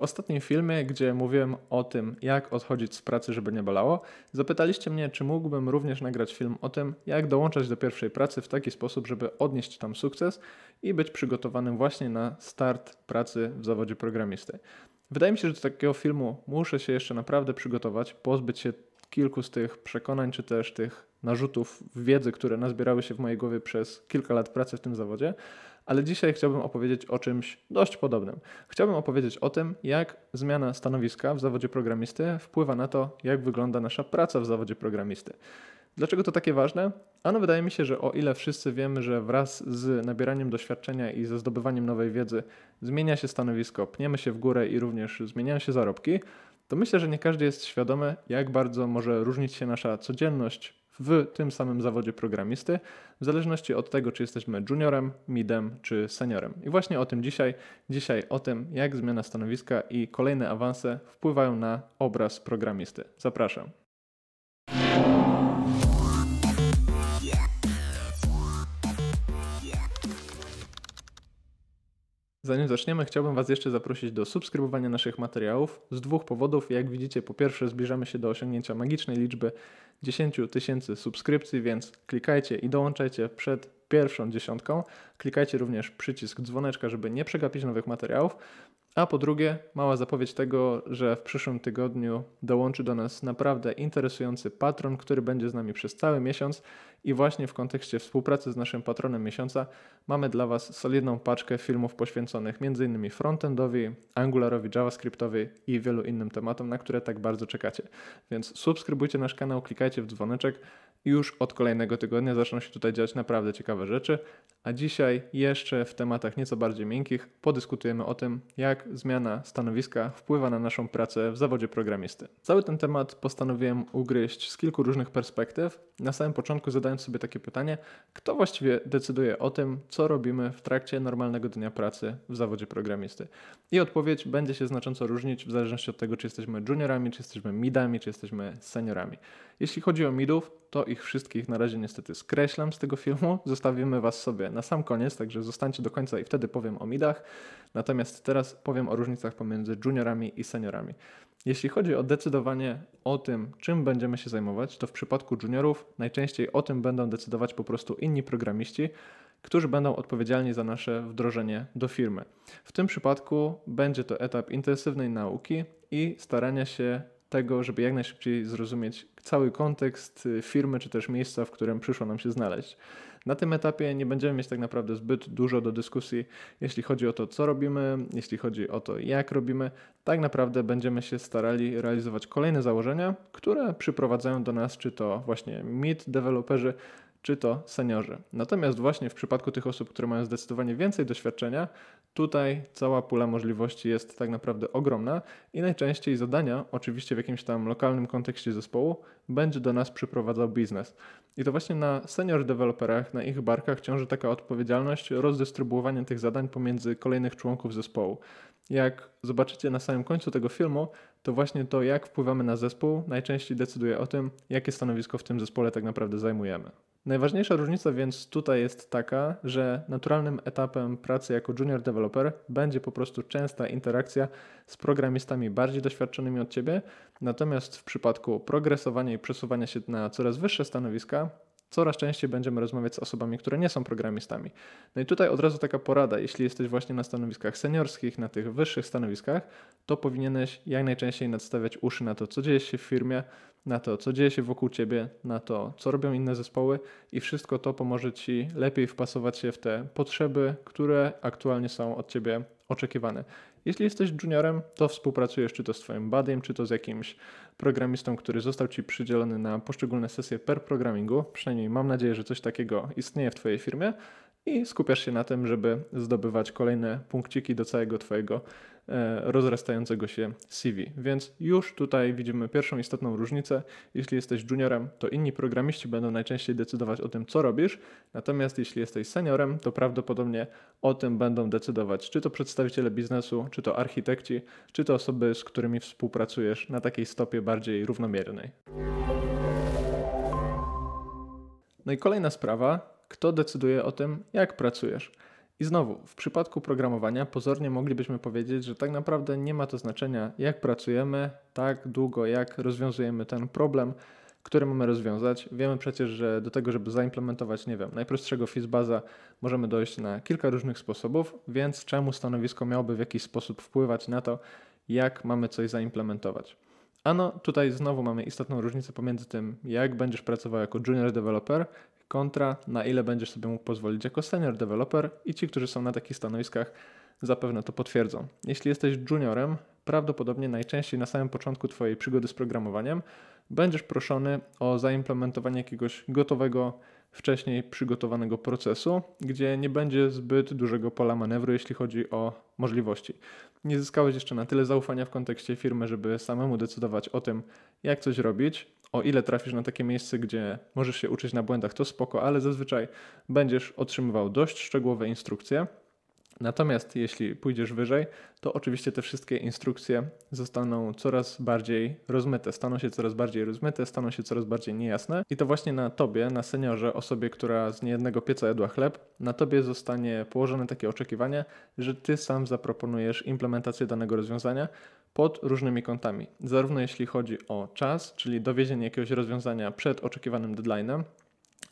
Ostatnim filmie, gdzie mówiłem o tym, jak odchodzić z pracy, żeby nie bolało, zapytaliście mnie, czy mógłbym również nagrać film o tym, jak dołączać do pierwszej pracy w taki sposób, żeby odnieść tam sukces i być przygotowanym właśnie na start pracy w zawodzie programisty. Wydaje mi się, że do takiego filmu muszę się jeszcze naprawdę przygotować, pozbyć się kilku z tych przekonań, czy też tych narzutów wiedzy, które nazbierały się w mojej głowie przez kilka lat pracy w tym zawodzie, ale dzisiaj chciałbym opowiedzieć o czymś dość podobnym. Chciałbym opowiedzieć o tym, jak zmiana stanowiska w zawodzie programisty wpływa na to, jak wygląda nasza praca w zawodzie programisty. Dlaczego to takie ważne? Ano wydaje mi się, że o ile wszyscy wiemy, że wraz z nabieraniem doświadczenia i ze zdobywaniem nowej wiedzy zmienia się stanowisko, pniemy się w górę i również zmieniają się zarobki, to myślę, że nie każdy jest świadomy, jak bardzo może różnić się nasza codzienność w tym samym zawodzie programisty, w zależności od tego, czy jesteśmy juniorem, midem czy seniorem. I właśnie o tym dzisiaj. Dzisiaj o tym, jak zmiana stanowiska i kolejne awanse wpływają na obraz programisty. Zapraszam. Zanim zaczniemy, chciałbym Was jeszcze zaprosić do subskrybowania naszych materiałów z dwóch powodów. Jak widzicie, po pierwsze, zbliżamy się do osiągnięcia magicznej liczby 10 tysięcy subskrypcji, więc klikajcie i dołączajcie przed pierwszą dziesiątką. Klikajcie również przycisk dzwoneczka, żeby nie przegapić nowych materiałów. A po drugie, mała zapowiedź tego, że w przyszłym tygodniu dołączy do nas naprawdę interesujący patron, który będzie z nami przez cały miesiąc. I właśnie w kontekście współpracy z naszym patronem miesiąca mamy dla Was solidną paczkę filmów poświęconych m.in. frontendowi, Angularowi, JavaScriptowi i wielu innym tematom, na które tak bardzo czekacie. Więc subskrybujcie nasz kanał, klikajcie w dzwoneczek już od kolejnego tygodnia zaczną się tutaj dziać naprawdę ciekawe rzeczy. A dzisiaj jeszcze w tematach nieco bardziej miękkich podyskutujemy o tym, jak zmiana stanowiska wpływa na naszą pracę w zawodzie programisty. Cały ten temat postanowiłem ugryźć z kilku różnych perspektyw. Na samym początku zadając sobie takie pytanie, kto właściwie decyduje o tym, co robimy w trakcie normalnego dnia pracy w zawodzie programisty. I odpowiedź będzie się znacząco różnić w zależności od tego, czy jesteśmy juniorami, czy jesteśmy midami, czy jesteśmy seniorami. Jeśli chodzi o midów, to ich wszystkich na razie niestety skreślam z tego filmu. Zostawimy Was sobie na sam koniec, także zostańcie do końca i wtedy powiem o midach. Natomiast teraz powiem o różnicach pomiędzy juniorami i seniorami. Jeśli chodzi o decydowanie o tym, czym będziemy się zajmować, to w przypadku juniorów najczęściej o tym będą decydować po prostu inni programiści, którzy będą odpowiedzialni za nasze wdrożenie do firmy. W tym przypadku będzie to etap intensywnej nauki i starania się tego, żeby jak najszybciej zrozumieć cały kontekst y, firmy, czy też miejsca, w którym przyszło nam się znaleźć. Na tym etapie nie będziemy mieć tak naprawdę zbyt dużo do dyskusji, jeśli chodzi o to, co robimy, jeśli chodzi o to, jak robimy. Tak naprawdę będziemy się starali realizować kolejne założenia, które przyprowadzają do nas, czy to właśnie mid deweloperzy, czy to seniorzy. Natomiast właśnie w przypadku tych osób, które mają zdecydowanie więcej doświadczenia, tutaj cała pula możliwości jest tak naprawdę ogromna i najczęściej zadania, oczywiście w jakimś tam lokalnym kontekście zespołu, będzie do nas przyprowadzał biznes. I to właśnie na senior deweloperach, na ich barkach ciąży taka odpowiedzialność rozdystrybuowania tych zadań pomiędzy kolejnych członków zespołu. Jak zobaczycie na samym końcu tego filmu, to właśnie to, jak wpływamy na zespół, najczęściej decyduje o tym, jakie stanowisko w tym zespole tak naprawdę zajmujemy. Najważniejsza różnica więc tutaj jest taka, że naturalnym etapem pracy jako junior developer będzie po prostu częsta interakcja z programistami bardziej doświadczonymi od ciebie, natomiast w przypadku progresowania i przesuwania się na coraz wyższe stanowiska, coraz częściej będziemy rozmawiać z osobami, które nie są programistami. No i tutaj od razu taka porada, jeśli jesteś właśnie na stanowiskach seniorskich, na tych wyższych stanowiskach, to powinieneś jak najczęściej nadstawiać uszy na to, co dzieje się w firmie, na to, co dzieje się wokół ciebie, na to, co robią inne zespoły i wszystko to pomoże ci lepiej wpasować się w te potrzeby, które aktualnie są od ciebie oczekiwane. Jeśli jesteś juniorem, to współpracujesz czy to z Twoim buddy'em, czy to z jakimś programistą, który został Ci przydzielony na poszczególne sesje per programingu. Przynajmniej mam nadzieję, że coś takiego istnieje w Twojej firmie i skupiasz się na tym, żeby zdobywać kolejne punkciki do całego Twojego rozrastającego się CV. Więc już tutaj widzimy pierwszą istotną różnicę. Jeśli jesteś juniorem, to inni programiści będą najczęściej decydować o tym, co robisz, natomiast jeśli jesteś seniorem, to prawdopodobnie o tym będą decydować czy to przedstawiciele biznesu, czy to architekci, czy to osoby, z którymi współpracujesz na takiej stopie bardziej równomiernej. No i kolejna sprawa, kto decyduje o tym, jak pracujesz. I znowu, w przypadku programowania pozornie moglibyśmy powiedzieć, że tak naprawdę nie ma to znaczenia, jak pracujemy, tak długo, jak rozwiązujemy ten problem, który mamy rozwiązać. Wiemy przecież, że do tego, żeby zaimplementować, nie wiem, najprostszego Fizzbaza, możemy dojść na kilka różnych sposobów, więc czemu stanowisko miałoby w jakiś sposób wpływać na to, jak mamy coś zaimplementować? Ano, tutaj znowu mamy istotną różnicę pomiędzy tym, jak będziesz pracował jako junior developer, kontra na ile będziesz sobie mógł pozwolić jako senior developer i ci, którzy są na takich stanowiskach, zapewne to potwierdzą. Jeśli jesteś juniorem, prawdopodobnie najczęściej na samym początku Twojej przygody z programowaniem będziesz proszony o zaimplementowanie jakiegoś gotowego, wcześniej przygotowanego procesu, gdzie nie będzie zbyt dużego pola manewru, jeśli chodzi o możliwości. Nie zyskałeś jeszcze na tyle zaufania w kontekście firmy, żeby samemu decydować o tym, jak coś robić. O ile trafisz na takie miejsce, gdzie możesz się uczyć na błędach, to spoko, ale zazwyczaj będziesz otrzymywał dość szczegółowe instrukcje Natomiast jeśli pójdziesz wyżej, to oczywiście te wszystkie instrukcje zostaną coraz bardziej rozmyte, staną się coraz bardziej rozmyte, staną się coraz bardziej niejasne i to właśnie na tobie, na seniorze, osobie, która z niejednego pieca jadła chleb, na tobie zostanie położone takie oczekiwanie, że ty sam zaproponujesz implementację danego rozwiązania pod różnymi kątami. Zarówno jeśli chodzi o czas, czyli dowiezienie jakiegoś rozwiązania przed oczekiwanym deadline'em,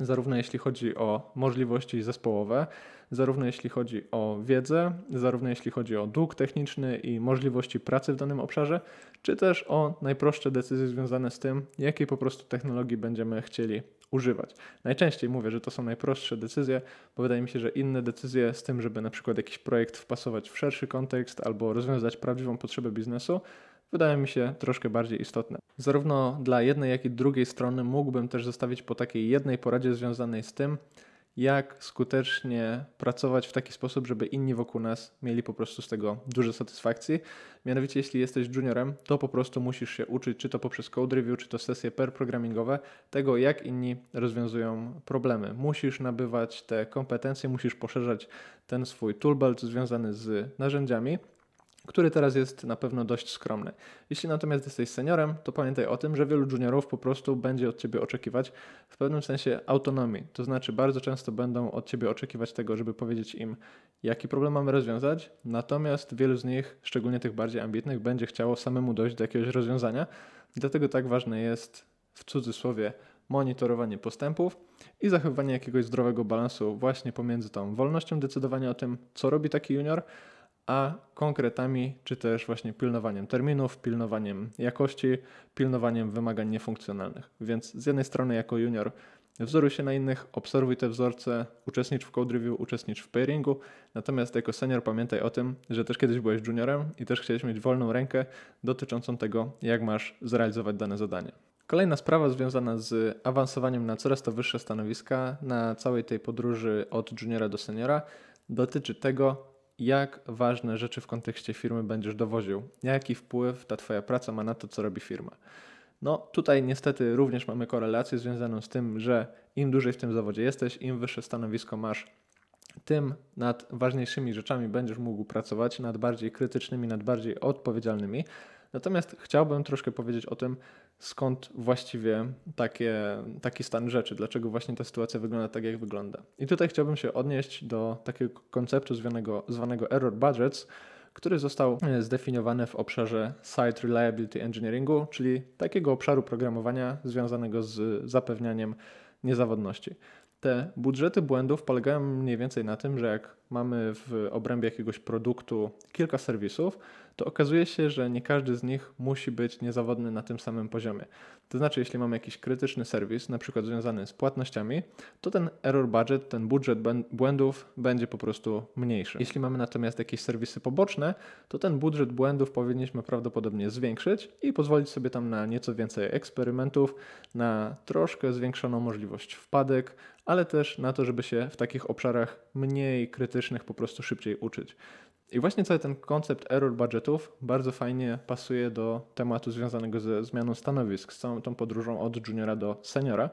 zarówno jeśli chodzi o możliwości zespołowe, zarówno jeśli chodzi o wiedzę, zarówno jeśli chodzi o dług techniczny i możliwości pracy w danym obszarze, czy też o najprostsze decyzje związane z tym, jakiej po prostu technologii będziemy chcieli używać. Najczęściej mówię, że to są najprostsze decyzje, bo wydaje mi się, że inne decyzje z tym, żeby na przykład jakiś projekt wpasować w szerszy kontekst albo rozwiązać prawdziwą potrzebę biznesu, wydają mi się troszkę bardziej istotne. Zarówno dla jednej, jak i drugiej strony mógłbym też zostawić po takiej jednej poradzie związanej z tym, jak skutecznie pracować w taki sposób, żeby inni wokół nas mieli po prostu z tego duże satysfakcji. Mianowicie, jeśli jesteś juniorem, to po prostu musisz się uczyć, czy to poprzez code review, czy to sesje per programingowe, tego jak inni rozwiązują problemy. Musisz nabywać te kompetencje, musisz poszerzać ten swój toolbelt związany z narzędziami, który teraz jest na pewno dość skromny. Jeśli natomiast jesteś seniorem, to pamiętaj o tym, że wielu juniorów po prostu będzie od ciebie oczekiwać w pewnym sensie autonomii. To znaczy, bardzo często będą od ciebie oczekiwać tego, żeby powiedzieć im, jaki problem mamy rozwiązać, natomiast wielu z nich, szczególnie tych bardziej ambitnych, będzie chciało samemu dojść do jakiegoś rozwiązania. Dlatego tak ważne jest w cudzysłowie monitorowanie postępów i zachowywanie jakiegoś zdrowego balansu właśnie pomiędzy tą wolnością decydowania o tym, co robi taki junior, a konkretami, czy też właśnie pilnowaniem terminów, pilnowaniem jakości, pilnowaniem wymagań niefunkcjonalnych. Więc z jednej strony jako junior wzoruj się na innych, obserwuj te wzorce, uczestnicz w code review, uczestnicz w pairingu, natomiast jako senior pamiętaj o tym, że też kiedyś byłeś juniorem i też chciałeś mieć wolną rękę dotyczącą tego, jak masz zrealizować dane zadanie. Kolejna sprawa związana z awansowaniem na coraz to wyższe stanowiska na całej tej podróży od juniora do seniora dotyczy tego, jak ważne rzeczy w kontekście firmy będziesz dowoził, jaki wpływ ta Twoja praca ma na to, co robi firma. No tutaj niestety również mamy korelację związaną z tym, że im dłużej w tym zawodzie jesteś, im wyższe stanowisko masz, tym nad ważniejszymi rzeczami będziesz mógł pracować, nad bardziej krytycznymi, nad bardziej odpowiedzialnymi. Natomiast chciałbym troszkę powiedzieć o tym, skąd właściwie takie, taki stan rzeczy, dlaczego właśnie ta sytuacja wygląda tak, jak wygląda. I tutaj chciałbym się odnieść do takiego konceptu zwanego, zwanego error budgets, który został e, zdefiniowany w obszarze Site Reliability Engineeringu, czyli takiego obszaru programowania związanego z zapewnianiem niezawodności. Te budżety błędów polegają mniej więcej na tym, że jak mamy w obrębie jakiegoś produktu kilka serwisów, to okazuje się, że nie każdy z nich musi być niezawodny na tym samym poziomie. To znaczy, jeśli mamy jakiś krytyczny serwis, na przykład związany z płatnościami, to ten error budget, ten budżet błędów będzie po prostu mniejszy. Jeśli mamy natomiast jakieś serwisy poboczne, to ten budżet błędów powinniśmy prawdopodobnie zwiększyć i pozwolić sobie tam na nieco więcej eksperymentów, na troszkę zwiększoną możliwość wpadek, ale też na to, żeby się w takich obszarach mniej krytycznych po prostu szybciej uczyć. I właśnie cały ten koncept error budgetów bardzo fajnie pasuje do tematu związanego ze zmianą stanowisk, z całą tą podróżą od juniora do seniora,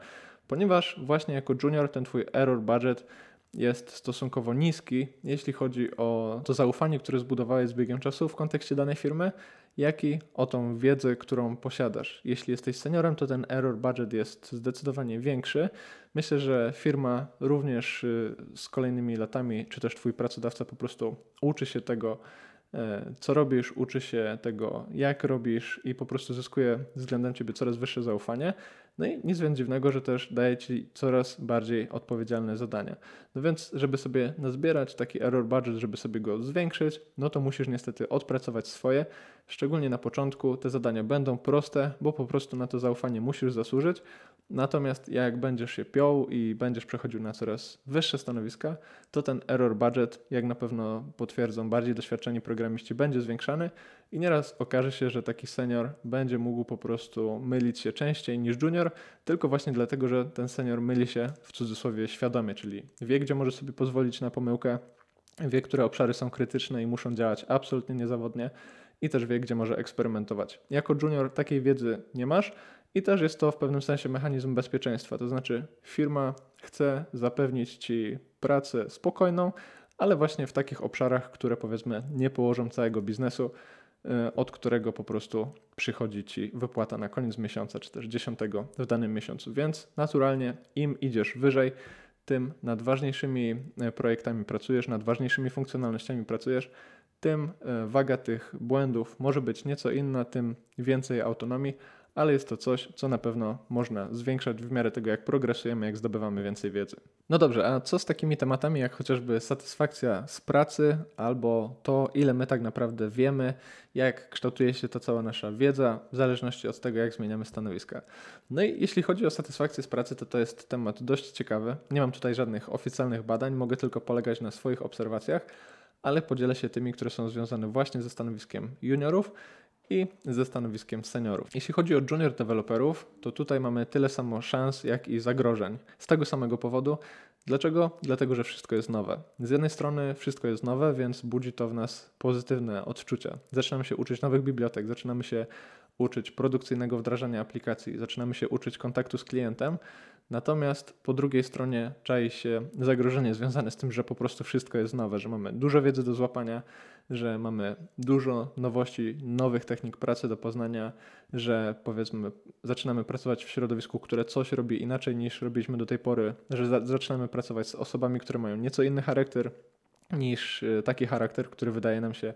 ponieważ właśnie jako junior ten twój error budget jest stosunkowo niski, jeśli chodzi o to zaufanie, które zbudowałeś z biegiem czasu w kontekście danej firmy jak i o tą wiedzę, którą posiadasz. Jeśli jesteś seniorem, to ten error budget jest zdecydowanie większy. Myślę, że firma również y, z kolejnymi latami, czy też Twój pracodawca po prostu uczy się tego, e, co robisz, uczy się tego, jak robisz i po prostu zyskuje względem Ciebie coraz wyższe zaufanie. No i nic więc dziwnego, że też daje Ci coraz bardziej odpowiedzialne zadania. No więc, żeby sobie nazbierać taki error budget, żeby sobie go zwiększyć, no to musisz niestety odpracować swoje. Szczególnie na początku te zadania będą proste, bo po prostu na to zaufanie musisz zasłużyć. Natomiast jak będziesz się piął i będziesz przechodził na coraz wyższe stanowiska, to ten error budget, jak na pewno potwierdzą bardziej doświadczeni programiści, będzie zwiększany i nieraz okaże się, że taki senior będzie mógł po prostu mylić się częściej niż junior, tylko właśnie dlatego, że ten senior myli się w cudzysłowie świadomie, czyli wie, gdzie może sobie pozwolić na pomyłkę, wie, które obszary są krytyczne i muszą działać absolutnie niezawodnie i też wie, gdzie może eksperymentować. Jako junior takiej wiedzy nie masz i też jest to w pewnym sensie mechanizm bezpieczeństwa, to znaczy firma chce zapewnić ci pracę spokojną, ale właśnie w takich obszarach, które powiedzmy nie położą całego biznesu, od którego po prostu przychodzi ci wypłata na koniec miesiąca, czy też dziesiątego w danym miesiącu. Więc naturalnie im idziesz wyżej, tym nad ważniejszymi y, projektami pracujesz, nad ważniejszymi funkcjonalnościami pracujesz, tym y, waga tych błędów może być nieco inna, tym więcej autonomii, ale jest to coś, co na pewno można zwiększać w miarę tego, jak progresujemy, jak zdobywamy więcej wiedzy. No dobrze, a co z takimi tematami jak chociażby satysfakcja z pracy albo to, ile my tak naprawdę wiemy, jak kształtuje się ta cała nasza wiedza, w zależności od tego, jak zmieniamy stanowiska. No i jeśli chodzi o satysfakcję z pracy, to to jest temat dość ciekawy. Nie mam tutaj żadnych oficjalnych badań, mogę tylko polegać na swoich obserwacjach, ale podzielę się tymi, które są związane właśnie ze stanowiskiem juniorów i ze stanowiskiem seniorów. Jeśli chodzi o junior deweloperów, to tutaj mamy tyle samo szans, jak i zagrożeń. Z tego samego powodu. Dlaczego? Dlatego, że wszystko jest nowe. Z jednej strony wszystko jest nowe, więc budzi to w nas pozytywne odczucia. Zaczynamy się uczyć nowych bibliotek, zaczynamy się uczyć produkcyjnego wdrażania aplikacji, zaczynamy się uczyć kontaktu z klientem, Natomiast po drugiej stronie czai się zagrożenie związane z tym, że po prostu wszystko jest nowe, że mamy dużo wiedzy do złapania, że mamy dużo nowości, nowych technik pracy do poznania, że powiedzmy zaczynamy pracować w środowisku, które coś robi inaczej niż robiliśmy do tej pory, że za zaczynamy pracować z osobami, które mają nieco inny charakter niż e, taki charakter, który wydaje nam się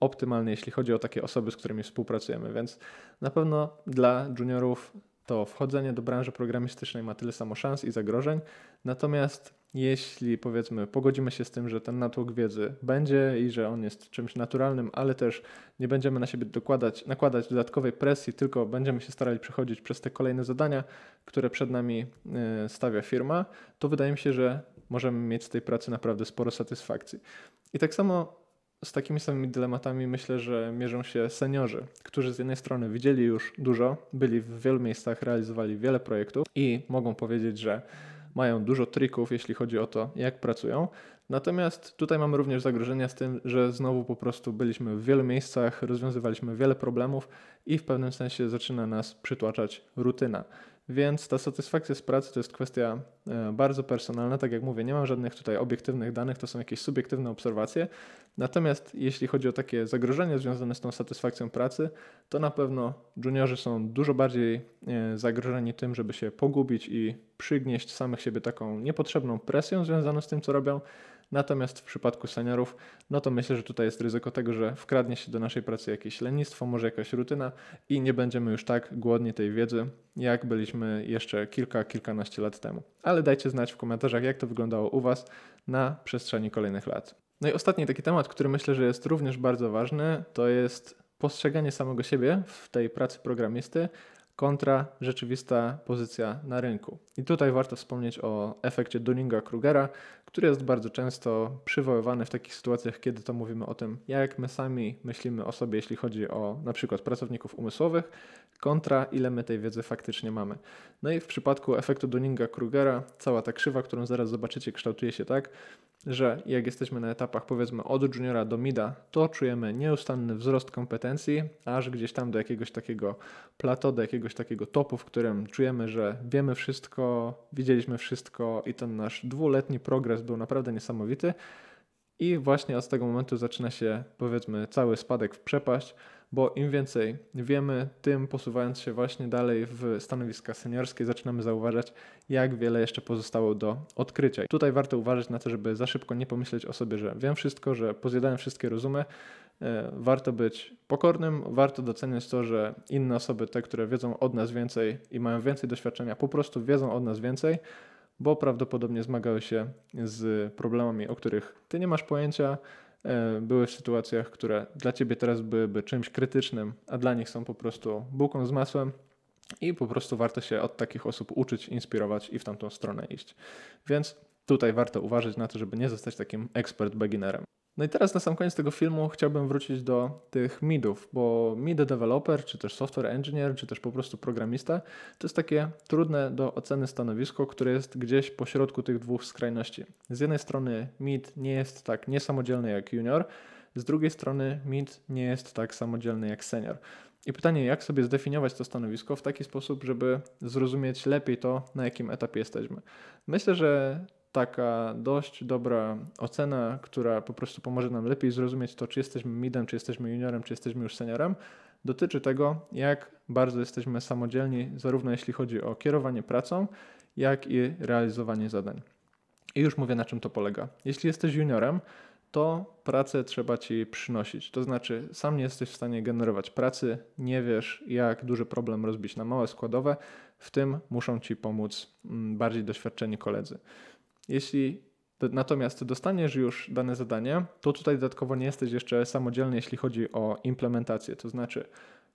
optymalny, jeśli chodzi o takie osoby, z którymi współpracujemy. Więc na pewno dla juniorów to wchodzenie do branży programistycznej ma tyle samo szans i zagrożeń. Natomiast jeśli powiedzmy pogodzimy się z tym, że ten natłok wiedzy będzie i że on jest czymś naturalnym, ale też nie będziemy na siebie dokładać, nakładać dodatkowej presji, tylko będziemy się starali przechodzić przez te kolejne zadania, które przed nami y, stawia firma, to wydaje mi się, że możemy mieć z tej pracy naprawdę sporo satysfakcji. I tak samo z takimi samymi dylematami myślę, że mierzą się seniorzy, którzy z jednej strony widzieli już dużo, byli w wielu miejscach, realizowali wiele projektów i mogą powiedzieć, że mają dużo trików, jeśli chodzi o to, jak pracują. Natomiast tutaj mamy również zagrożenia z tym, że znowu po prostu byliśmy w wielu miejscach, rozwiązywaliśmy wiele problemów i w pewnym sensie zaczyna nas przytłaczać rutyna. Więc ta satysfakcja z pracy to jest kwestia e, bardzo personalna. Tak jak mówię, nie mam żadnych tutaj obiektywnych danych, to są jakieś subiektywne obserwacje. Natomiast jeśli chodzi o takie zagrożenia związane z tą satysfakcją pracy, to na pewno juniorzy są dużo bardziej e, zagrożeni tym, żeby się pogubić i przygnieść samych siebie taką niepotrzebną presją związaną z tym, co robią. Natomiast w przypadku seniorów, no to myślę, że tutaj jest ryzyko tego, że wkradnie się do naszej pracy jakieś lenistwo, może jakaś rutyna i nie będziemy już tak głodni tej wiedzy, jak byliśmy jeszcze kilka, kilkanaście lat temu. Ale dajcie znać w komentarzach, jak to wyglądało u Was na przestrzeni kolejnych lat. No i ostatni taki temat, który myślę, że jest również bardzo ważny, to jest postrzeganie samego siebie w tej pracy programisty kontra rzeczywista pozycja na rynku. I tutaj warto wspomnieć o efekcie Dunninga-Krugera, który jest bardzo często przywoływany w takich sytuacjach, kiedy to mówimy o tym, jak my sami myślimy o sobie, jeśli chodzi o na przykład pracowników umysłowych, kontra ile my tej wiedzy faktycznie mamy. No i w przypadku efektu Dunninga-Krugera cała ta krzywa, którą zaraz zobaczycie, kształtuje się tak, że jak jesteśmy na etapach powiedzmy od juniora do mida, to czujemy nieustanny wzrost kompetencji, aż gdzieś tam do jakiegoś takiego plateau, do jakiegoś takiego topu, w którym czujemy, że wiemy wszystko, widzieliśmy wszystko i ten nasz dwuletni progres był naprawdę niesamowity. I właśnie od tego momentu zaczyna się powiedzmy cały spadek w przepaść, bo im więcej wiemy, tym posuwając się właśnie dalej w stanowiska seniorskie, zaczynamy zauważać, jak wiele jeszcze pozostało do odkrycia. Tutaj warto uważać na to, żeby za szybko nie pomyśleć o sobie, że wiem wszystko, że pozjadałem wszystkie rozumy. E, warto być pokornym, warto doceniać to, że inne osoby, te, które wiedzą od nas więcej i mają więcej doświadczenia, po prostu wiedzą od nas więcej, bo prawdopodobnie zmagały się z problemami, o których ty nie masz pojęcia, e, były w sytuacjach, które dla ciebie teraz byłyby czymś krytycznym, a dla nich są po prostu bułką z masłem. I po prostu warto się od takich osób uczyć, inspirować i w tamtą stronę iść. Więc tutaj warto uważać na to, żeby nie zostać takim ekspert beginnerem. No i teraz na sam koniec tego filmu chciałbym wrócić do tych midów, bo mid developer, czy też software engineer, czy też po prostu programista, to jest takie trudne do oceny stanowisko, które jest gdzieś po środku tych dwóch skrajności. Z jednej strony mid nie jest tak niesamodzielny jak junior, z drugiej strony mid nie jest tak samodzielny jak senior. I pytanie, jak sobie zdefiniować to stanowisko w taki sposób, żeby zrozumieć lepiej to, na jakim etapie jesteśmy. Myślę, że taka dość dobra ocena, która po prostu pomoże nam lepiej zrozumieć to, czy jesteśmy midem, czy jesteśmy juniorem, czy jesteśmy już seniorem, dotyczy tego, jak bardzo jesteśmy samodzielni, zarówno jeśli chodzi o kierowanie pracą, jak i realizowanie zadań. I już mówię, na czym to polega. Jeśli jesteś juniorem, to pracę trzeba ci przynosić. To znaczy, sam nie jesteś w stanie generować pracy, nie wiesz, jak duży problem rozbić na małe składowe, w tym muszą ci pomóc mm, bardziej doświadczeni koledzy. Jeśli natomiast dostaniesz już dane zadanie, to tutaj dodatkowo nie jesteś jeszcze samodzielny, jeśli chodzi o implementację. To znaczy,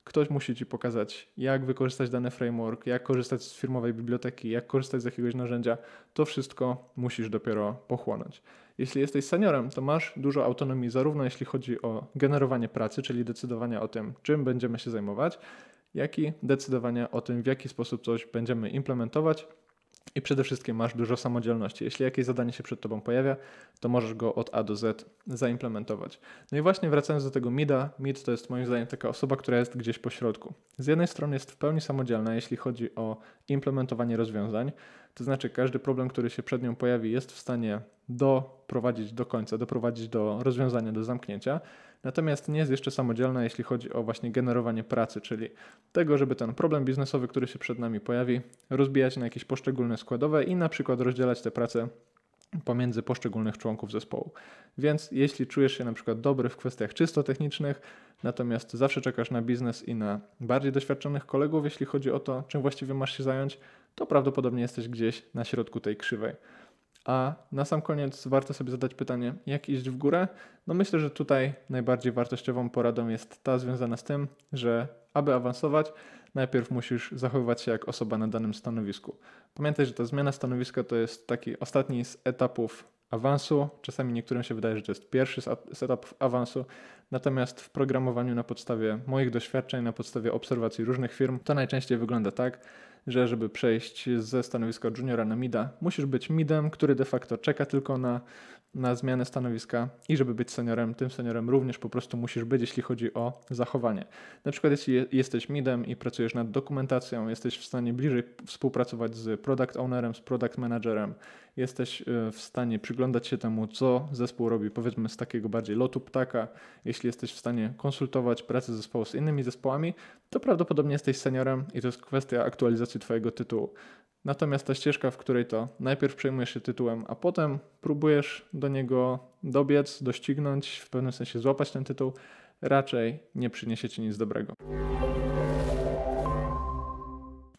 ktoś musi ci pokazać, jak wykorzystać dany framework, jak korzystać z firmowej biblioteki, jak korzystać z jakiegoś narzędzia. To wszystko musisz dopiero pochłonąć. Jeśli jesteś seniorem, to masz dużo autonomii, zarówno jeśli chodzi o generowanie pracy, czyli decydowanie o tym, czym będziemy się zajmować, jak i decydowanie o tym, w jaki sposób coś będziemy implementować i przede wszystkim masz dużo samodzielności. Jeśli jakieś zadanie się przed Tobą pojawia, to możesz go od A do Z zaimplementować. No i właśnie wracając do tego MIDa, MID to jest moim zdaniem taka osoba, która jest gdzieś po środku. Z jednej strony jest w pełni samodzielna, jeśli chodzi o implementowanie rozwiązań, to znaczy każdy problem, który się przed nią pojawi, jest w stanie doprowadzić do końca, doprowadzić do rozwiązania, do zamknięcia. Natomiast nie jest jeszcze samodzielna, jeśli chodzi o właśnie generowanie pracy, czyli tego, żeby ten problem biznesowy, który się przed nami pojawi, rozbijać na jakieś poszczególne składowe i na przykład rozdzielać te prace pomiędzy poszczególnych członków zespołu. Więc jeśli czujesz się na przykład dobry w kwestiach czysto technicznych, natomiast zawsze czekasz na biznes i na bardziej doświadczonych kolegów, jeśli chodzi o to, czym właściwie masz się zająć, to prawdopodobnie jesteś gdzieś na środku tej krzywej. A na sam koniec warto sobie zadać pytanie, jak iść w górę? No myślę, że tutaj najbardziej wartościową poradą jest ta związana z tym, że aby awansować, najpierw musisz zachowywać się jak osoba na danym stanowisku. Pamiętaj, że ta zmiana stanowiska to jest taki ostatni z etapów awansu. Czasami niektórym się wydaje, że to jest pierwszy z etapów awansu. Natomiast w programowaniu na podstawie moich doświadczeń, na podstawie obserwacji różnych firm, to najczęściej wygląda tak, że żeby przejść ze stanowiska juniora na mida, musisz być midem, który de facto czeka tylko na, na zmianę stanowiska i żeby być seniorem, tym seniorem również po prostu musisz być, jeśli chodzi o zachowanie. Na przykład jeśli jesteś midem i pracujesz nad dokumentacją, jesteś w stanie bliżej współpracować z product ownerem, z product managerem, jesteś e, w stanie przyglądać się temu, co zespół robi, powiedzmy z takiego bardziej lotu ptaka, jeśli jesteś w stanie konsultować pracę zespołu z innymi zespołami, to prawdopodobnie jesteś seniorem i to jest kwestia aktualizacji Twojego tytułu. Natomiast ta ścieżka, w której to najpierw przejmujesz się tytułem, a potem próbujesz do niego dobiec, doścignąć, w pewnym sensie złapać ten tytuł, raczej nie przyniesie ci nic dobrego.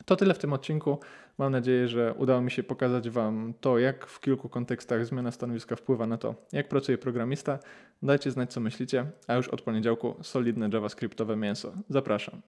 To tyle w tym odcinku. Mam nadzieję, że udało mi się pokazać Wam to, jak w kilku kontekstach zmiana stanowiska wpływa na to, jak pracuje programista. Dajcie znać, co myślicie, a już od poniedziałku solidne JavaScriptowe mięso. Zapraszam.